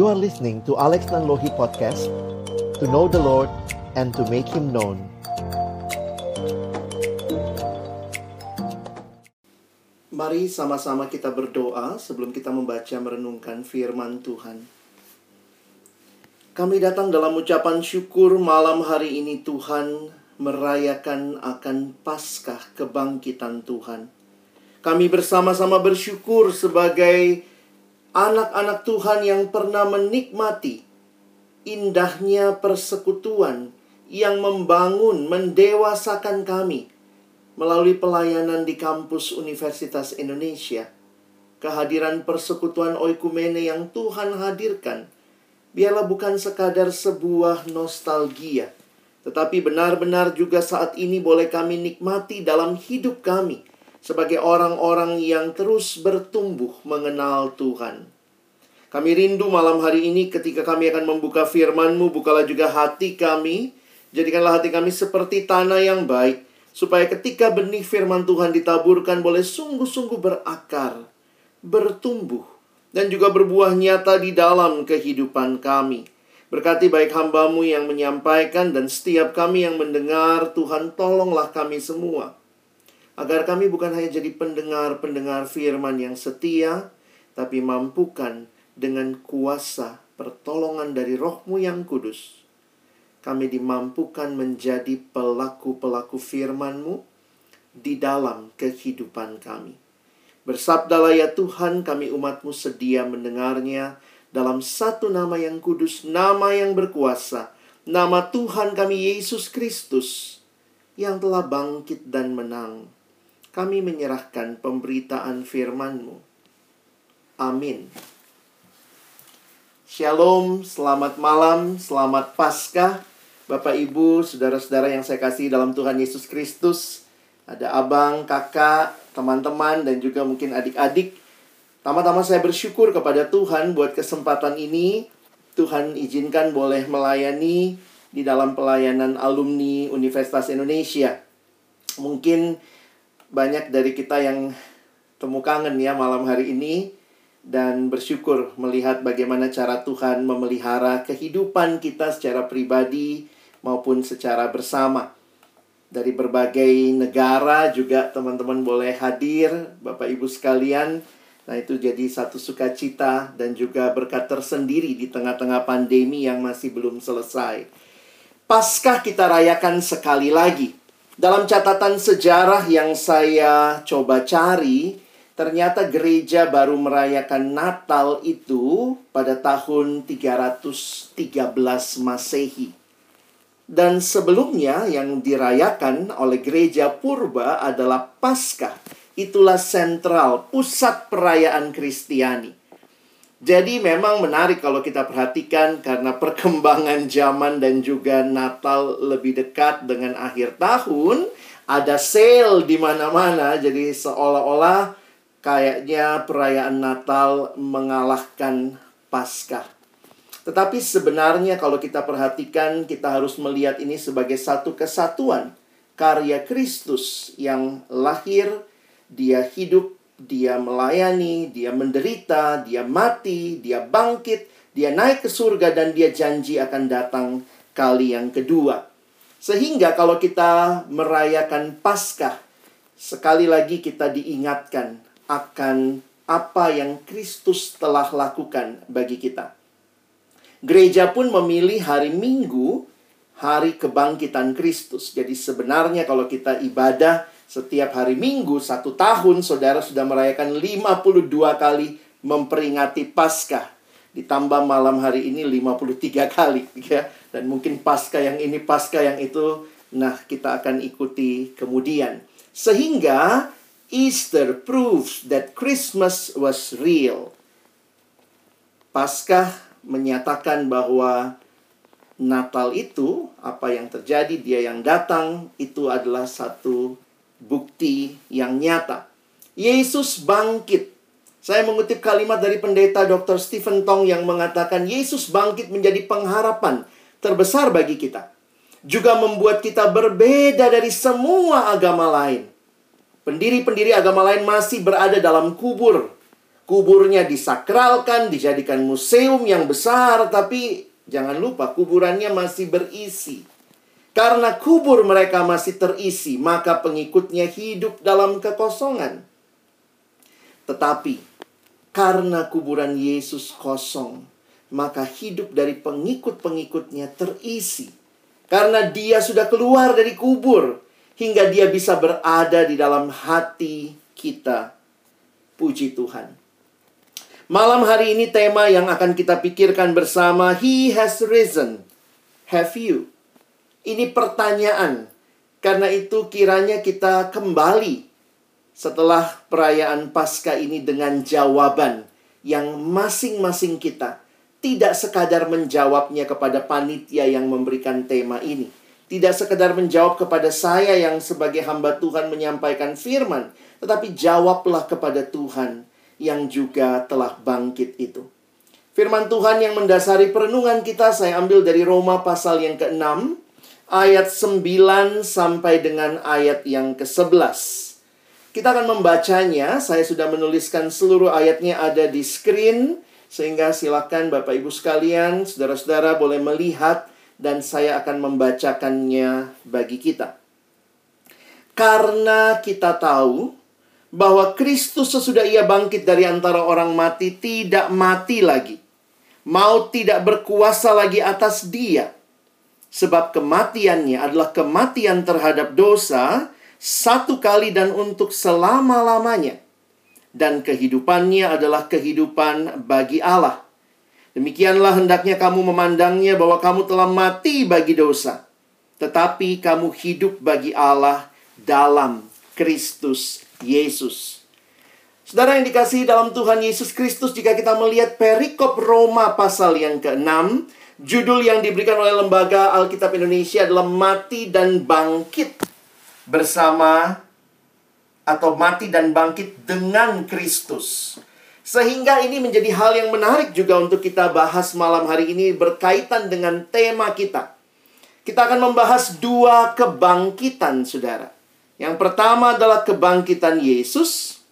You are listening to Alex Nanlohi Podcast To know the Lord and to make Him known Mari sama-sama kita berdoa sebelum kita membaca merenungkan firman Tuhan. Kami datang dalam ucapan syukur malam hari ini Tuhan merayakan akan Paskah kebangkitan Tuhan. Kami bersama-sama bersyukur sebagai anak-anak Tuhan yang pernah menikmati indahnya persekutuan yang membangun, mendewasakan kami melalui pelayanan di kampus Universitas Indonesia. Kehadiran persekutuan oikumene yang Tuhan hadirkan, biarlah bukan sekadar sebuah nostalgia, tetapi benar-benar juga saat ini boleh kami nikmati dalam hidup kami sebagai orang-orang yang terus bertumbuh mengenal Tuhan. Kami rindu malam hari ini ketika kami akan membuka firman-Mu, bukalah juga hati kami, jadikanlah hati kami seperti tanah yang baik, supaya ketika benih firman Tuhan ditaburkan boleh sungguh-sungguh berakar, bertumbuh, dan juga berbuah nyata di dalam kehidupan kami. Berkati baik hambamu yang menyampaikan dan setiap kami yang mendengar, Tuhan tolonglah kami semua. Agar kami bukan hanya jadi pendengar-pendengar firman yang setia, tapi mampukan dengan kuasa pertolongan dari rohmu yang kudus. Kami dimampukan menjadi pelaku-pelaku firman-Mu di dalam kehidupan kami. Bersabdalah ya Tuhan kami umatmu sedia mendengarnya dalam satu nama yang kudus, nama yang berkuasa, nama Tuhan kami Yesus Kristus yang telah bangkit dan menang. Kami menyerahkan pemberitaan firman-Mu. Amin. Shalom, selamat malam, selamat Paskah. Bapak, Ibu, saudara-saudara yang saya kasih dalam Tuhan Yesus Kristus. Ada abang, kakak, teman-teman, dan juga mungkin adik-adik Tama-tama saya bersyukur kepada Tuhan buat kesempatan ini. Tuhan izinkan boleh melayani di dalam pelayanan alumni Universitas Indonesia. Mungkin banyak dari kita yang temu kangen ya malam hari ini dan bersyukur melihat bagaimana cara Tuhan memelihara kehidupan kita secara pribadi maupun secara bersama. Dari berbagai negara juga teman-teman boleh hadir, Bapak Ibu sekalian Nah, itu jadi satu sukacita dan juga berkat tersendiri di tengah-tengah pandemi yang masih belum selesai. Paskah kita rayakan sekali lagi. Dalam catatan sejarah yang saya coba cari, ternyata gereja baru merayakan Natal itu pada tahun 313 Masehi. Dan sebelumnya yang dirayakan oleh gereja purba adalah Paskah itulah sentral, pusat perayaan Kristiani. Jadi memang menarik kalau kita perhatikan karena perkembangan zaman dan juga Natal lebih dekat dengan akhir tahun, ada sale di mana-mana jadi seolah-olah kayaknya perayaan Natal mengalahkan Paskah. Tetapi sebenarnya kalau kita perhatikan kita harus melihat ini sebagai satu kesatuan karya Kristus yang lahir dia hidup, dia melayani, dia menderita, dia mati, dia bangkit, dia naik ke surga dan dia janji akan datang kali yang kedua. Sehingga kalau kita merayakan Paskah, sekali lagi kita diingatkan akan apa yang Kristus telah lakukan bagi kita. Gereja pun memilih hari Minggu, hari kebangkitan Kristus. Jadi sebenarnya kalau kita ibadah setiap hari Minggu satu tahun saudara sudah merayakan 52 kali memperingati Paskah. Ditambah malam hari ini 53 kali ya. Dan mungkin Paskah yang ini, Paskah yang itu. Nah, kita akan ikuti kemudian. Sehingga Easter proves that Christmas was real. Paskah menyatakan bahwa Natal itu apa yang terjadi, dia yang datang itu adalah satu bukti yang nyata. Yesus bangkit. Saya mengutip kalimat dari pendeta Dr. Stephen Tong yang mengatakan Yesus bangkit menjadi pengharapan terbesar bagi kita. Juga membuat kita berbeda dari semua agama lain. Pendiri-pendiri agama lain masih berada dalam kubur. Kuburnya disakralkan, dijadikan museum yang besar, tapi jangan lupa kuburannya masih berisi. Karena kubur mereka masih terisi, maka pengikutnya hidup dalam kekosongan. Tetapi karena kuburan Yesus kosong, maka hidup dari pengikut-pengikutnya terisi. Karena dia sudah keluar dari kubur, hingga dia bisa berada di dalam hati kita. Puji Tuhan. Malam hari ini tema yang akan kita pikirkan bersama He has risen. Have you? Ini pertanyaan. Karena itu kiranya kita kembali setelah perayaan Paskah ini dengan jawaban yang masing-masing kita tidak sekadar menjawabnya kepada panitia yang memberikan tema ini. Tidak sekadar menjawab kepada saya yang sebagai hamba Tuhan menyampaikan firman, tetapi jawablah kepada Tuhan yang juga telah bangkit itu. Firman Tuhan yang mendasari perenungan kita saya ambil dari Roma pasal yang ke-6 ayat 9 sampai dengan ayat yang ke-11. Kita akan membacanya, saya sudah menuliskan seluruh ayatnya ada di screen sehingga silakan Bapak Ibu sekalian, saudara-saudara boleh melihat dan saya akan membacakannya bagi kita. Karena kita tahu bahwa Kristus sesudah ia bangkit dari antara orang mati tidak mati lagi. Maut tidak berkuasa lagi atas dia. Sebab kematiannya adalah kematian terhadap dosa satu kali dan untuk selama-lamanya. Dan kehidupannya adalah kehidupan bagi Allah. Demikianlah hendaknya kamu memandangnya bahwa kamu telah mati bagi dosa. Tetapi kamu hidup bagi Allah dalam Kristus Yesus. Saudara yang dikasihi dalam Tuhan Yesus Kristus, jika kita melihat perikop Roma pasal yang ke-6, judul yang diberikan oleh Lembaga Alkitab Indonesia adalah Mati dan Bangkit bersama atau mati dan bangkit dengan Kristus. Sehingga ini menjadi hal yang menarik juga untuk kita bahas malam hari ini berkaitan dengan tema kita. Kita akan membahas dua kebangkitan, saudara. Yang pertama adalah kebangkitan Yesus,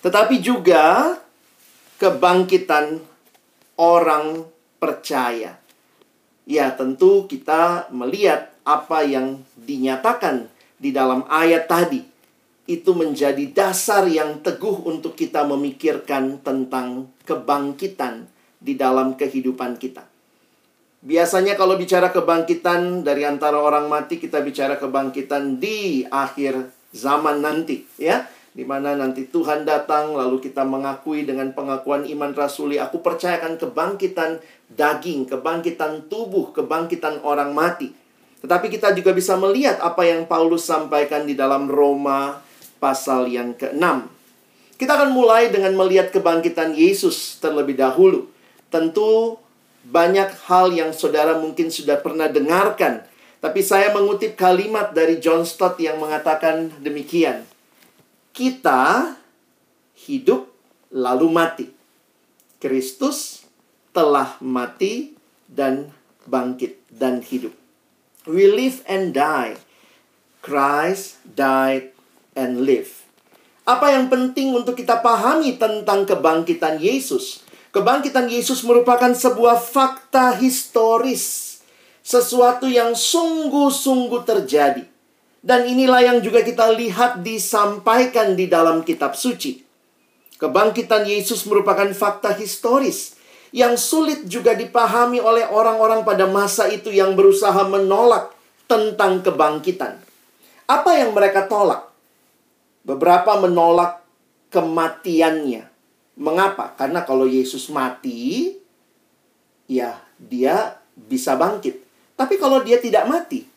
tetapi juga kebangkitan orang percaya. Ya, tentu kita melihat apa yang dinyatakan di dalam ayat tadi. Itu menjadi dasar yang teguh untuk kita memikirkan tentang kebangkitan di dalam kehidupan kita. Biasanya kalau bicara kebangkitan dari antara orang mati kita bicara kebangkitan di akhir zaman nanti ya di mana nanti Tuhan datang lalu kita mengakui dengan pengakuan iman rasuli aku percayakan kebangkitan daging, kebangkitan tubuh, kebangkitan orang mati. Tetapi kita juga bisa melihat apa yang Paulus sampaikan di dalam Roma pasal yang ke-6. Kita akan mulai dengan melihat kebangkitan Yesus terlebih dahulu. Tentu banyak hal yang saudara mungkin sudah pernah dengarkan. Tapi saya mengutip kalimat dari John Stott yang mengatakan demikian. Kita hidup lalu mati. Kristus telah mati dan bangkit dan hidup. We live and die. Christ died and live. Apa yang penting untuk kita pahami tentang kebangkitan Yesus? Kebangkitan Yesus merupakan sebuah fakta historis, sesuatu yang sungguh-sungguh terjadi. Dan inilah yang juga kita lihat disampaikan di dalam kitab suci. Kebangkitan Yesus merupakan fakta historis yang sulit juga dipahami oleh orang-orang pada masa itu yang berusaha menolak tentang kebangkitan. Apa yang mereka tolak? Beberapa menolak kematiannya. Mengapa? Karena kalau Yesus mati, ya dia bisa bangkit. Tapi kalau dia tidak mati,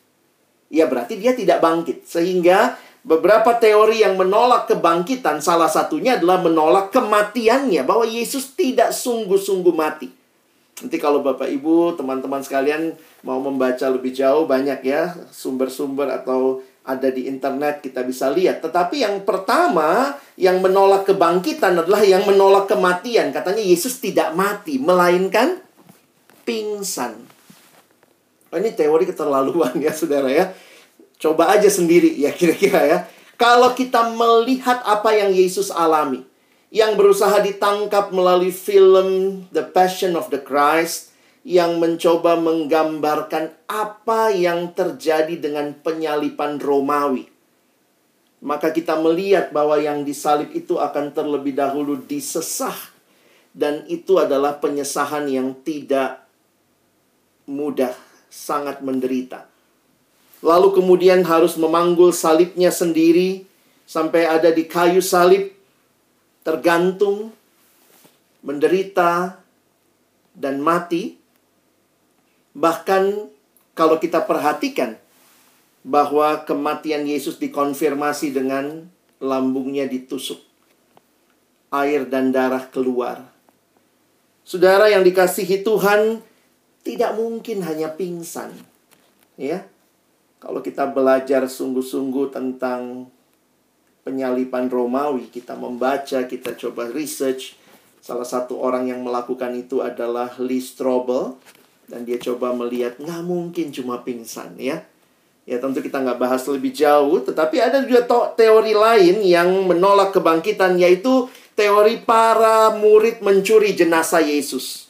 ya berarti dia tidak bangkit. Sehingga beberapa teori yang menolak kebangkitan, salah satunya adalah menolak kematiannya. Bahwa Yesus tidak sungguh-sungguh mati. Nanti kalau Bapak Ibu, teman-teman sekalian mau membaca lebih jauh, banyak ya sumber-sumber atau ada di internet kita bisa lihat. Tetapi yang pertama yang menolak kebangkitan adalah yang menolak kematian. Katanya Yesus tidak mati, melainkan pingsan. Oh, ini teori keterlaluan ya saudara ya. Coba aja sendiri ya kira-kira ya. Kalau kita melihat apa yang Yesus alami. yang berusaha ditangkap melalui film The Passion of the Christ yang mencoba menggambarkan apa yang terjadi dengan penyalipan Romawi. Maka kita melihat bahwa yang disalib itu akan terlebih dahulu disesah dan itu adalah penyesahan yang tidak mudah, sangat menderita. Lalu kemudian harus memanggul salibnya sendiri sampai ada di kayu salib tergantung menderita dan mati Bahkan kalau kita perhatikan bahwa kematian Yesus dikonfirmasi dengan lambungnya ditusuk. Air dan darah keluar. Saudara yang dikasihi Tuhan tidak mungkin hanya pingsan. Ya. Kalau kita belajar sungguh-sungguh tentang penyalipan Romawi, kita membaca, kita coba research. Salah satu orang yang melakukan itu adalah Lee Strobel dan dia coba melihat nggak mungkin cuma pingsan ya. Ya tentu kita nggak bahas lebih jauh, tetapi ada juga teori lain yang menolak kebangkitan yaitu teori para murid mencuri jenazah Yesus.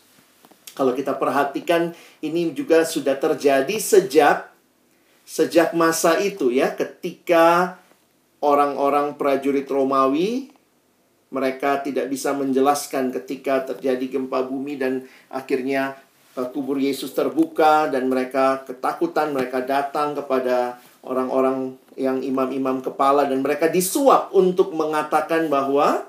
Kalau kita perhatikan ini juga sudah terjadi sejak sejak masa itu ya ketika orang-orang prajurit Romawi mereka tidak bisa menjelaskan ketika terjadi gempa bumi dan akhirnya Eh, kubur Yesus terbuka dan mereka ketakutan, mereka datang kepada orang-orang yang imam-imam kepala dan mereka disuap untuk mengatakan bahwa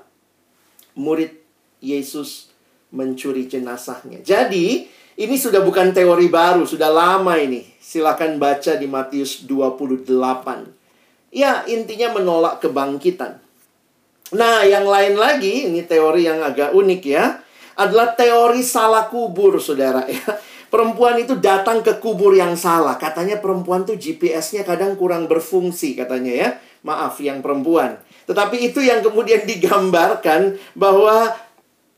murid Yesus mencuri jenazahnya. Jadi, ini sudah bukan teori baru, sudah lama ini. Silakan baca di Matius 28. Ya, intinya menolak kebangkitan. Nah, yang lain lagi, ini teori yang agak unik ya adalah teori salah kubur, saudara ya. Perempuan itu datang ke kubur yang salah. Katanya perempuan tuh GPS-nya kadang kurang berfungsi katanya ya. Maaf yang perempuan. Tetapi itu yang kemudian digambarkan bahwa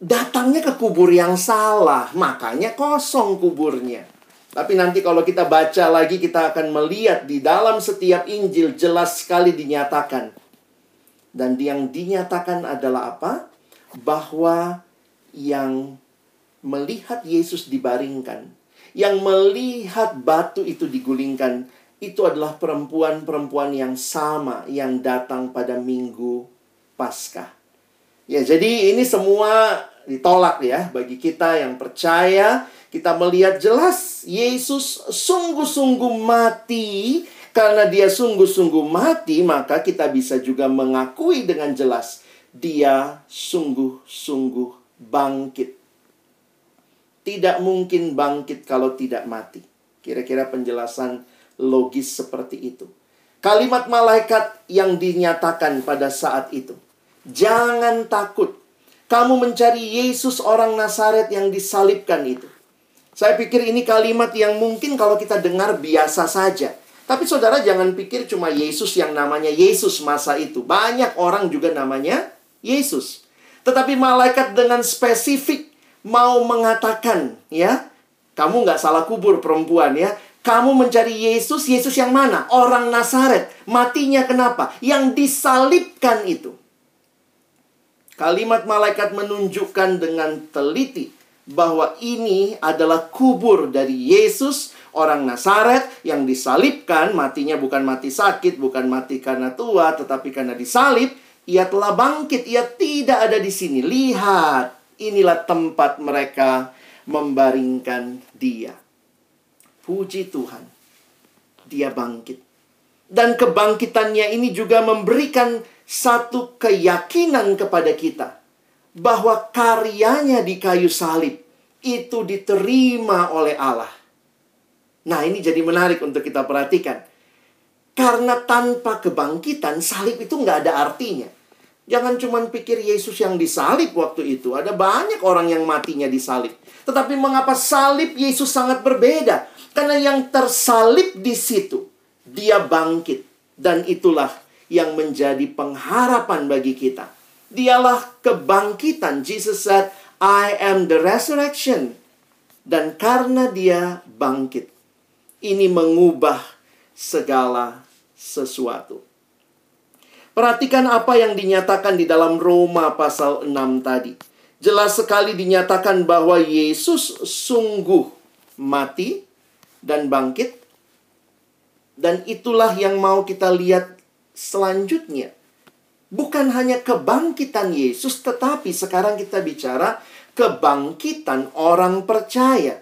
datangnya ke kubur yang salah. Makanya kosong kuburnya. Tapi nanti kalau kita baca lagi kita akan melihat di dalam setiap Injil jelas sekali dinyatakan. Dan yang dinyatakan adalah apa? Bahwa yang melihat Yesus dibaringkan, yang melihat batu itu digulingkan, itu adalah perempuan-perempuan yang sama yang datang pada minggu Paskah. Ya, jadi ini semua ditolak ya bagi kita yang percaya. Kita melihat jelas Yesus sungguh-sungguh mati. Karena dia sungguh-sungguh mati, maka kita bisa juga mengakui dengan jelas dia sungguh-sungguh bangkit. Tidak mungkin bangkit kalau tidak mati. Kira-kira penjelasan logis seperti itu. Kalimat malaikat yang dinyatakan pada saat itu. Jangan takut. Kamu mencari Yesus orang Nazaret yang disalibkan itu. Saya pikir ini kalimat yang mungkin kalau kita dengar biasa saja. Tapi saudara jangan pikir cuma Yesus yang namanya Yesus masa itu. Banyak orang juga namanya Yesus. Tetapi malaikat dengan spesifik mau mengatakan, ya, kamu nggak salah kubur perempuan ya. Kamu mencari Yesus, Yesus yang mana? Orang Nazaret. Matinya kenapa? Yang disalibkan itu. Kalimat malaikat menunjukkan dengan teliti bahwa ini adalah kubur dari Yesus, orang Nazaret yang disalibkan. Matinya bukan mati sakit, bukan mati karena tua, tetapi karena disalib ia telah bangkit, ia tidak ada di sini. Lihat, inilah tempat mereka membaringkan dia. Puji Tuhan, dia bangkit. Dan kebangkitannya ini juga memberikan satu keyakinan kepada kita bahwa karyanya di kayu salib itu diterima oleh Allah. Nah, ini jadi menarik untuk kita perhatikan. Karena tanpa kebangkitan, salib itu nggak ada artinya. Jangan cuma pikir Yesus yang disalib waktu itu. Ada banyak orang yang matinya disalib. Tetapi mengapa salib Yesus sangat berbeda? Karena yang tersalib di situ, dia bangkit. Dan itulah yang menjadi pengharapan bagi kita. Dialah kebangkitan. Jesus said, I am the resurrection. Dan karena dia bangkit, ini mengubah segala sesuatu. Perhatikan apa yang dinyatakan di dalam Roma pasal 6 tadi. Jelas sekali dinyatakan bahwa Yesus sungguh mati dan bangkit. Dan itulah yang mau kita lihat selanjutnya. Bukan hanya kebangkitan Yesus, tetapi sekarang kita bicara kebangkitan orang percaya.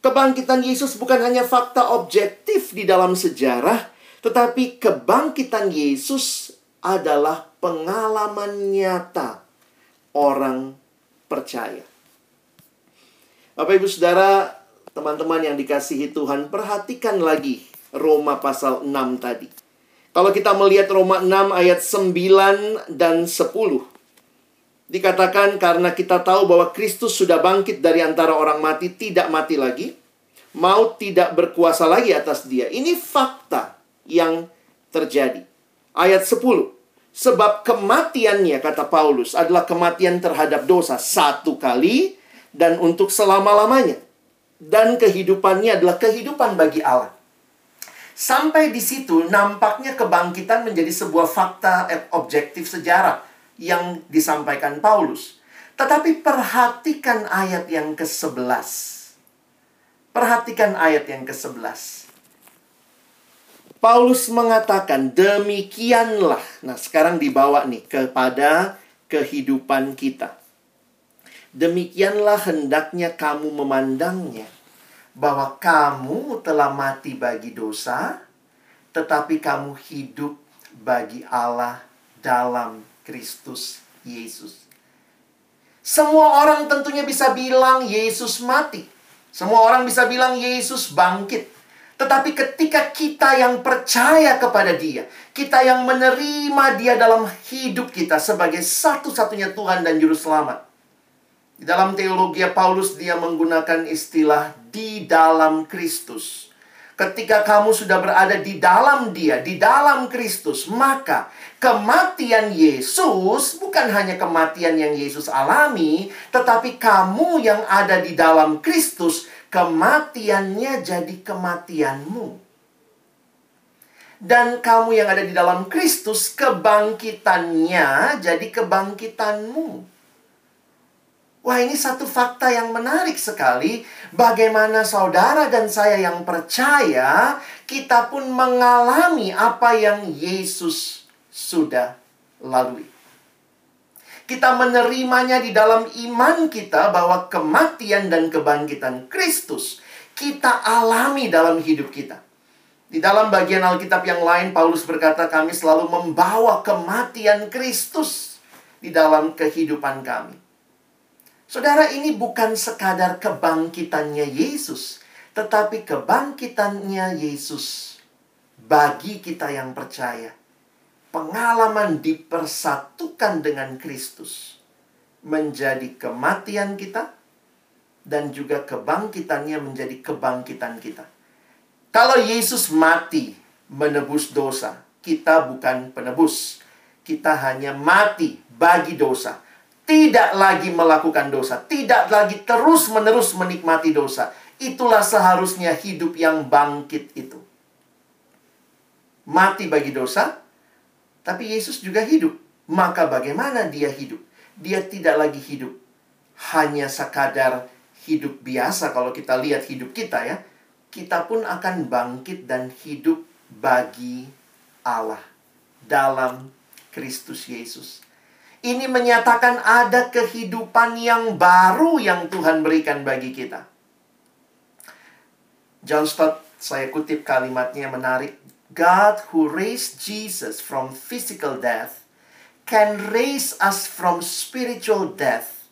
Kebangkitan Yesus bukan hanya fakta objektif di dalam sejarah, tetapi kebangkitan Yesus adalah pengalaman nyata orang percaya. Bapak Ibu Saudara, teman-teman yang dikasihi Tuhan, perhatikan lagi Roma pasal 6 tadi. Kalau kita melihat Roma 6 ayat 9 dan 10. Dikatakan karena kita tahu bahwa Kristus sudah bangkit dari antara orang mati, tidak mati lagi. Maut tidak berkuasa lagi atas dia. Ini fakta yang terjadi. Ayat 10. Sebab kematiannya, kata Paulus, adalah kematian terhadap dosa satu kali dan untuk selama-lamanya. Dan kehidupannya adalah kehidupan bagi Allah. Sampai di situ nampaknya kebangkitan menjadi sebuah fakta objektif sejarah yang disampaikan Paulus. Tetapi perhatikan ayat yang ke-11. Perhatikan ayat yang ke-11. Paulus mengatakan demikianlah. Nah, sekarang dibawa nih kepada kehidupan kita. Demikianlah hendaknya kamu memandangnya bahwa kamu telah mati bagi dosa, tetapi kamu hidup bagi Allah dalam Kristus Yesus. Semua orang tentunya bisa bilang Yesus mati. Semua orang bisa bilang Yesus bangkit. Tetapi ketika kita yang percaya kepada Dia, kita yang menerima Dia dalam hidup kita sebagai satu-satunya Tuhan dan Juru Selamat. Di dalam teologi Paulus, dia menggunakan istilah "di dalam Kristus". Ketika kamu sudah berada di dalam Dia, di dalam Kristus, maka kematian Yesus bukan hanya kematian yang Yesus alami, tetapi kamu yang ada di dalam Kristus kematiannya jadi kematianmu. Dan kamu yang ada di dalam Kristus, kebangkitannya jadi kebangkitanmu. Wah, ini satu fakta yang menarik sekali. Bagaimana saudara dan saya yang percaya, kita pun mengalami apa yang Yesus sudah lalui kita menerimanya di dalam iman kita bahwa kematian dan kebangkitan Kristus kita alami dalam hidup kita. Di dalam bagian Alkitab yang lain, Paulus berkata, "Kami selalu membawa kematian Kristus di dalam kehidupan kami." Saudara, ini bukan sekadar kebangkitannya Yesus, tetapi kebangkitannya Yesus bagi kita yang percaya pengalaman dipersatukan dengan Kristus menjadi kematian kita dan juga kebangkitannya menjadi kebangkitan kita. Kalau Yesus mati menebus dosa, kita bukan penebus. Kita hanya mati bagi dosa. Tidak lagi melakukan dosa, tidak lagi terus-menerus menikmati dosa. Itulah seharusnya hidup yang bangkit itu. Mati bagi dosa, tapi Yesus juga hidup. Maka bagaimana dia hidup? Dia tidak lagi hidup hanya sekadar hidup biasa kalau kita lihat hidup kita ya. Kita pun akan bangkit dan hidup bagi Allah dalam Kristus Yesus. Ini menyatakan ada kehidupan yang baru yang Tuhan berikan bagi kita. John Stott, saya kutip kalimatnya menarik. God who raised Jesus from physical death can raise us from spiritual death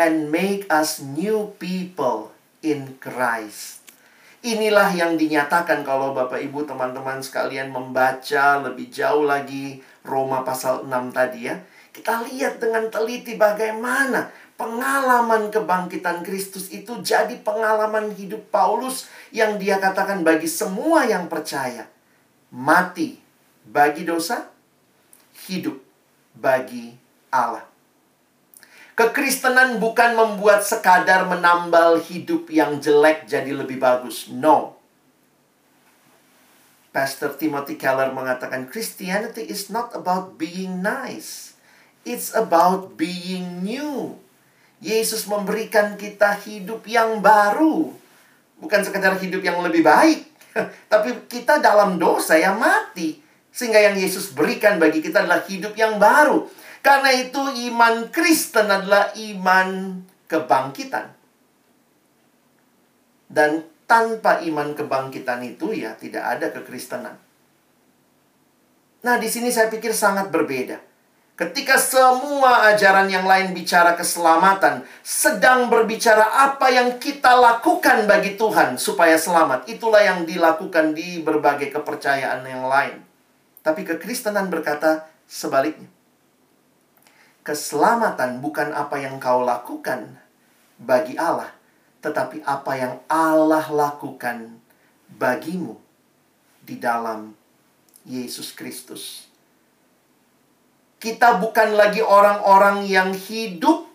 and make us new people in Christ. Inilah yang dinyatakan kalau Bapak Ibu teman-teman sekalian membaca lebih jauh lagi Roma pasal 6 tadi ya. Kita lihat dengan teliti bagaimana pengalaman kebangkitan Kristus itu jadi pengalaman hidup Paulus yang dia katakan bagi semua yang percaya mati bagi dosa, hidup bagi Allah. Kekristenan bukan membuat sekadar menambal hidup yang jelek jadi lebih bagus. No. Pastor Timothy Keller mengatakan Christianity is not about being nice. It's about being new. Yesus memberikan kita hidup yang baru. Bukan sekedar hidup yang lebih baik, tapi kita dalam dosa yang mati. Sehingga yang Yesus berikan bagi kita adalah hidup yang baru. Karena itu iman Kristen adalah iman kebangkitan. Dan tanpa iman kebangkitan itu ya tidak ada kekristenan. Nah, di sini saya pikir sangat berbeda. Ketika semua ajaran yang lain bicara keselamatan, sedang berbicara apa yang kita lakukan bagi Tuhan supaya selamat. Itulah yang dilakukan di berbagai kepercayaan yang lain. Tapi kekristenan berkata sebaliknya. Keselamatan bukan apa yang kau lakukan bagi Allah, tetapi apa yang Allah lakukan bagimu di dalam Yesus Kristus. Kita bukan lagi orang-orang yang hidup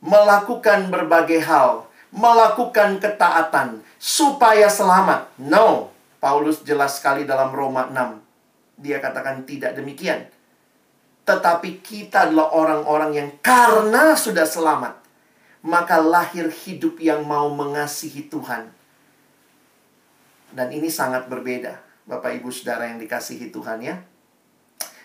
melakukan berbagai hal, melakukan ketaatan supaya selamat. No, Paulus jelas sekali dalam Roma 6. Dia katakan tidak demikian. Tetapi kita adalah orang-orang yang karena sudah selamat, maka lahir hidup yang mau mengasihi Tuhan. Dan ini sangat berbeda, Bapak Ibu Saudara yang dikasihi Tuhan ya.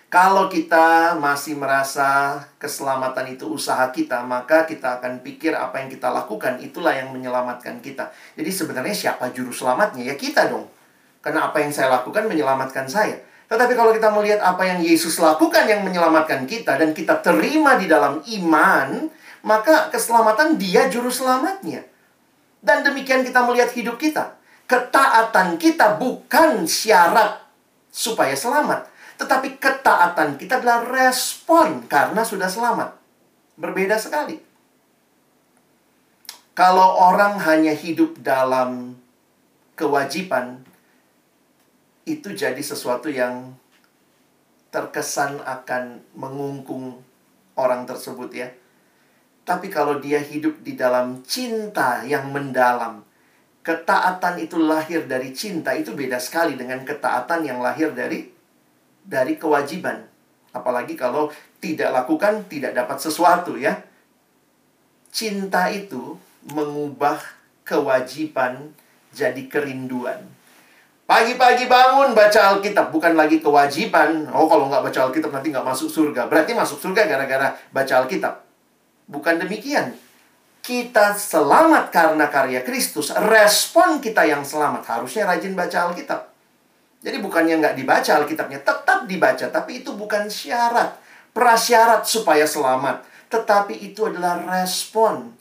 Kalau kita masih merasa keselamatan itu usaha kita, maka kita akan pikir apa yang kita lakukan itulah yang menyelamatkan kita. Jadi sebenarnya siapa juru selamatnya? Ya kita dong. Karena apa yang saya lakukan menyelamatkan saya. Tetapi kalau kita melihat apa yang Yesus lakukan yang menyelamatkan kita dan kita terima di dalam iman, maka keselamatan dia juru selamatnya. Dan demikian kita melihat hidup kita. Ketaatan kita bukan syarat supaya selamat. Tetapi ketaatan kita adalah respon karena sudah selamat. Berbeda sekali. Kalau orang hanya hidup dalam kewajiban, itu jadi sesuatu yang terkesan akan mengungkung orang tersebut ya. Tapi kalau dia hidup di dalam cinta yang mendalam, ketaatan itu lahir dari cinta itu beda sekali dengan ketaatan yang lahir dari dari kewajiban. Apalagi kalau tidak lakukan tidak dapat sesuatu ya. Cinta itu mengubah kewajiban jadi kerinduan. Pagi-pagi bangun baca Alkitab bukan lagi kewajiban. Oh kalau nggak baca Alkitab nanti nggak masuk surga. Berarti masuk surga gara-gara baca Alkitab. Bukan demikian. Kita selamat karena karya Kristus. Respon kita yang selamat. Harusnya rajin baca Alkitab. Jadi bukannya nggak dibaca Alkitabnya. Tetap dibaca. Tapi itu bukan syarat. Prasyarat supaya selamat. Tetapi itu adalah respon.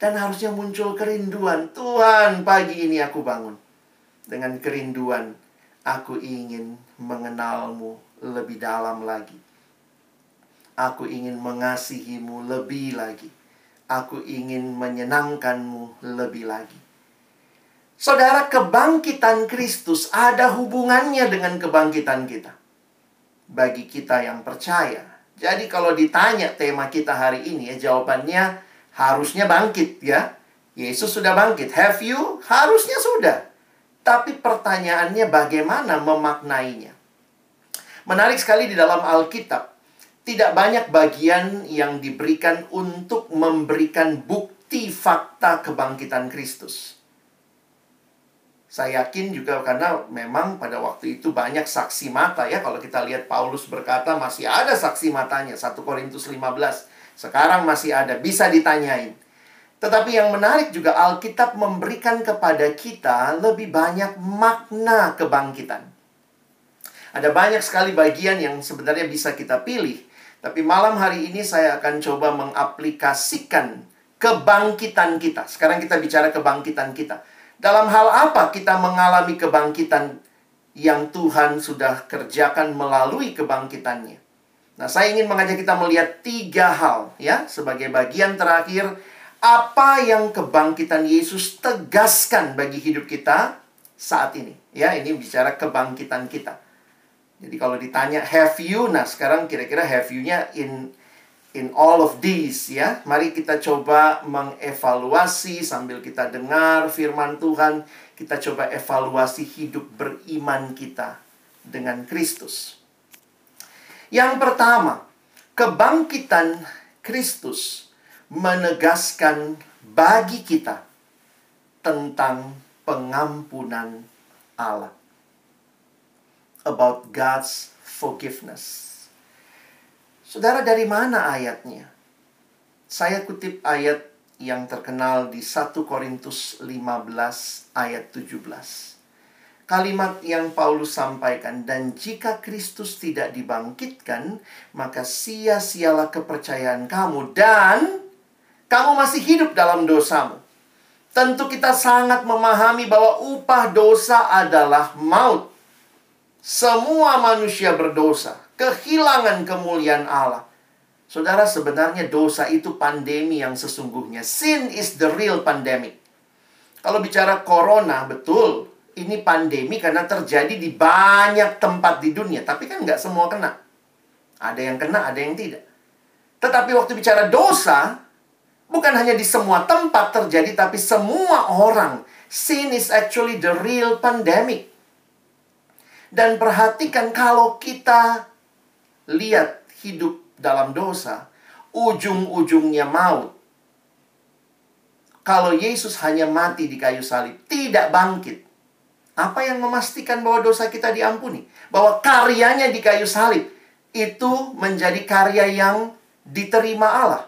Dan harusnya muncul kerinduan. Tuhan pagi ini aku bangun. Dengan kerinduan. Aku ingin mengenalmu lebih dalam lagi. Aku ingin mengasihimu lebih lagi. Aku ingin menyenangkanmu lebih lagi. Saudara, kebangkitan Kristus ada hubungannya dengan kebangkitan kita. Bagi kita yang percaya. Jadi kalau ditanya tema kita hari ini ya jawabannya harusnya bangkit ya. Yesus sudah bangkit. Have you? Harusnya sudah. Tapi pertanyaannya bagaimana memaknainya? Menarik sekali di dalam Alkitab tidak banyak bagian yang diberikan untuk memberikan bukti fakta kebangkitan Kristus. Saya yakin juga karena memang pada waktu itu banyak saksi mata ya. Kalau kita lihat Paulus berkata masih ada saksi matanya. 1 Korintus 15. Sekarang masih ada. Bisa ditanyain. Tetapi yang menarik juga Alkitab memberikan kepada kita lebih banyak makna kebangkitan. Ada banyak sekali bagian yang sebenarnya bisa kita pilih. Tapi malam hari ini saya akan coba mengaplikasikan kebangkitan kita. Sekarang kita bicara kebangkitan kita. Dalam hal apa kita mengalami kebangkitan yang Tuhan sudah kerjakan melalui kebangkitannya? Nah, saya ingin mengajak kita melihat tiga hal ya sebagai bagian terakhir apa yang kebangkitan Yesus tegaskan bagi hidup kita saat ini. Ya, ini bicara kebangkitan kita. Jadi kalau ditanya have you, nah sekarang kira-kira have you-nya in in all of these ya. Mari kita coba mengevaluasi sambil kita dengar firman Tuhan, kita coba evaluasi hidup beriman kita dengan Kristus. Yang pertama, kebangkitan Kristus menegaskan bagi kita tentang pengampunan Allah. About God's forgiveness. Saudara dari mana ayatnya? Saya kutip ayat yang terkenal di 1 Korintus 15 ayat 17. Kalimat yang Paulus sampaikan, dan jika Kristus tidak dibangkitkan, maka sia-sialah kepercayaan kamu dan kamu masih hidup dalam dosamu. Tentu kita sangat memahami bahwa upah dosa adalah maut. Semua manusia berdosa kehilangan kemuliaan Allah. Saudara, sebenarnya dosa itu pandemi yang sesungguhnya. Sin is the real pandemic. Kalau bicara corona, betul. Ini pandemi karena terjadi di banyak tempat di dunia. Tapi kan nggak semua kena. Ada yang kena, ada yang tidak. Tetapi waktu bicara dosa, bukan hanya di semua tempat terjadi, tapi semua orang. Sin is actually the real pandemic. Dan perhatikan kalau kita lihat hidup dalam dosa, ujung-ujungnya maut. Kalau Yesus hanya mati di kayu salib, tidak bangkit. Apa yang memastikan bahwa dosa kita diampuni? Bahwa karyanya di kayu salib itu menjadi karya yang diterima Allah.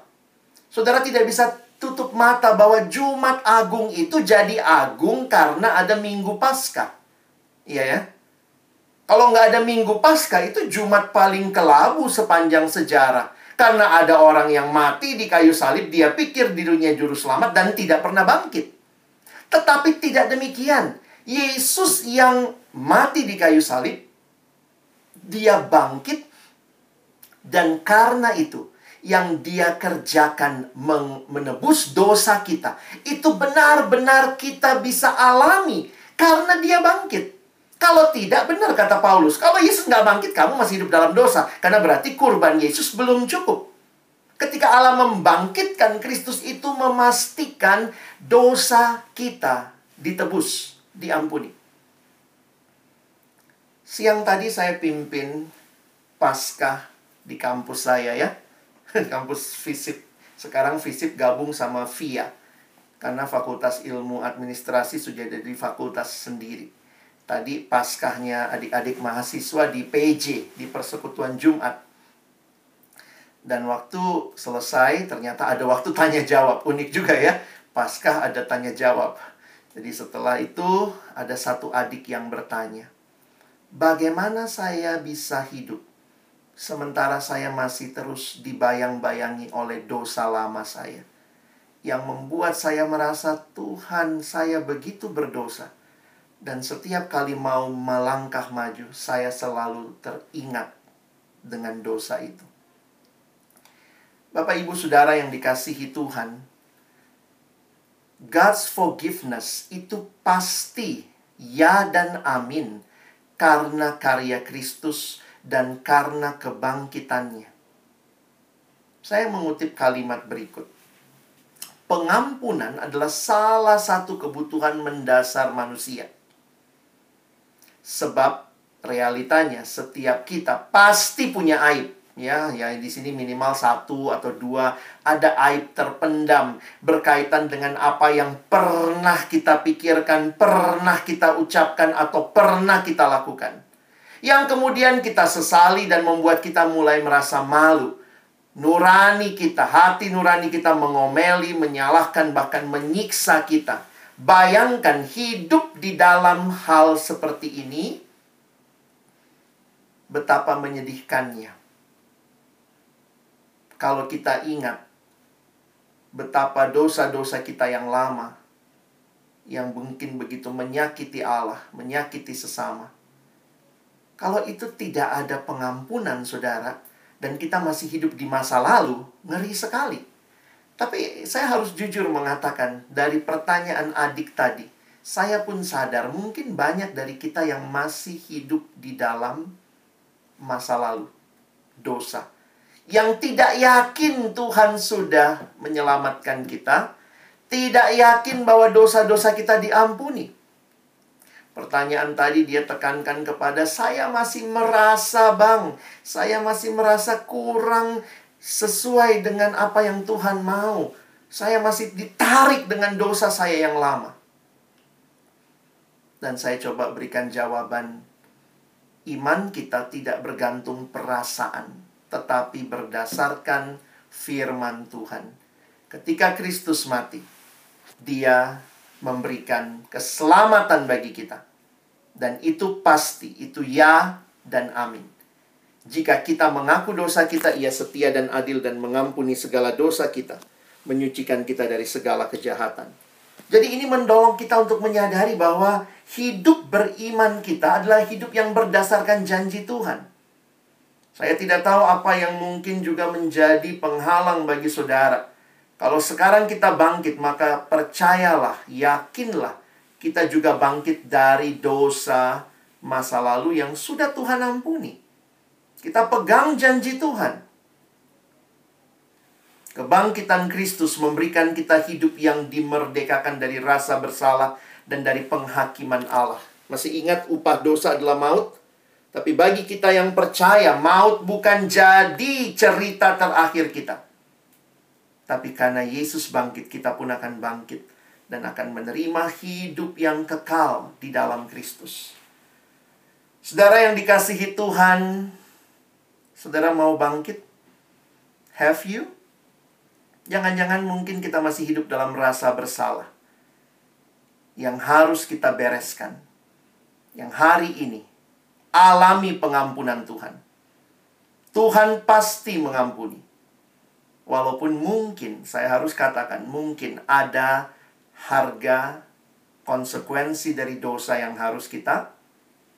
Saudara tidak bisa tutup mata bahwa Jumat Agung itu jadi agung karena ada Minggu Paskah. Iya ya? Kalau nggak ada Minggu Paskah, itu Jumat paling kelabu sepanjang sejarah. Karena ada orang yang mati di kayu salib, dia pikir dirinya juru selamat dan tidak pernah bangkit. Tetapi tidak demikian. Yesus yang mati di kayu salib, dia bangkit dan karena itu yang dia kerjakan menebus dosa kita itu benar-benar kita bisa alami karena dia bangkit. Kalau tidak, benar kata Paulus. Kalau Yesus nggak bangkit, kamu masih hidup dalam dosa. Karena berarti kurban Yesus belum cukup. Ketika Allah membangkitkan Kristus itu memastikan dosa kita ditebus, diampuni. Siang tadi saya pimpin Paskah di kampus saya ya. kampus FISIP. Sekarang FISIP gabung sama VIA. Karena Fakultas Ilmu Administrasi sudah jadi fakultas sendiri tadi paskahnya adik-adik mahasiswa di PJ, di Persekutuan Jumat. Dan waktu selesai, ternyata ada waktu tanya jawab. Unik juga ya, paskah ada tanya jawab. Jadi setelah itu, ada satu adik yang bertanya, Bagaimana saya bisa hidup sementara saya masih terus dibayang-bayangi oleh dosa lama saya? Yang membuat saya merasa Tuhan saya begitu berdosa dan setiap kali mau melangkah maju, saya selalu teringat dengan dosa itu. Bapak, ibu, saudara yang dikasihi Tuhan, God's forgiveness itu pasti ya dan amin karena karya Kristus dan karena kebangkitannya. Saya mengutip kalimat berikut. Pengampunan adalah salah satu kebutuhan mendasar manusia. Sebab realitanya setiap kita pasti punya aib. Ya ya di sini minimal satu atau dua ada aib terpendam berkaitan dengan apa yang pernah kita pikirkan pernah kita ucapkan atau pernah kita lakukan. Yang kemudian kita sesali dan membuat kita mulai merasa malu. Nurani kita hati nurani kita mengomeli menyalahkan bahkan menyiksa kita Bayangkan hidup di dalam hal seperti ini, betapa menyedihkannya. Kalau kita ingat betapa dosa-dosa kita yang lama, yang mungkin begitu menyakiti Allah, menyakiti sesama. Kalau itu tidak ada pengampunan, saudara, dan kita masih hidup di masa lalu, ngeri sekali. Tapi saya harus jujur mengatakan dari pertanyaan adik tadi, saya pun sadar mungkin banyak dari kita yang masih hidup di dalam masa lalu, dosa. yang tidak yakin Tuhan sudah menyelamatkan kita, tidak yakin bahwa dosa-dosa kita diampuni. Pertanyaan tadi dia tekankan kepada saya masih merasa bang, saya masih merasa kurang sesuai dengan apa yang Tuhan mau. Saya masih ditarik dengan dosa saya yang lama. Dan saya coba berikan jawaban. Iman kita tidak bergantung perasaan, tetapi berdasarkan firman Tuhan. Ketika Kristus mati, Dia memberikan keselamatan bagi kita. Dan itu pasti, itu ya dan amin. Jika kita mengaku dosa kita, ia setia dan adil dan mengampuni segala dosa kita, menyucikan kita dari segala kejahatan. Jadi ini mendorong kita untuk menyadari bahwa hidup beriman kita adalah hidup yang berdasarkan janji Tuhan. Saya tidak tahu apa yang mungkin juga menjadi penghalang bagi saudara kalau sekarang kita bangkit, maka percayalah, yakinlah, kita juga bangkit dari dosa masa lalu yang sudah Tuhan ampuni. Kita pegang janji Tuhan. Kebangkitan Kristus memberikan kita hidup yang dimerdekakan dari rasa bersalah dan dari penghakiman Allah. Masih ingat upah dosa adalah maut? Tapi bagi kita yang percaya, maut bukan jadi cerita terakhir kita. Tapi karena Yesus bangkit, kita pun akan bangkit dan akan menerima hidup yang kekal di dalam Kristus. Saudara yang dikasihi Tuhan, saudara mau bangkit? Have you? Jangan-jangan mungkin kita masih hidup dalam rasa bersalah. Yang harus kita bereskan. Yang hari ini alami pengampunan Tuhan. Tuhan pasti mengampuni. Walaupun mungkin, saya harus katakan, mungkin ada harga konsekuensi dari dosa yang harus kita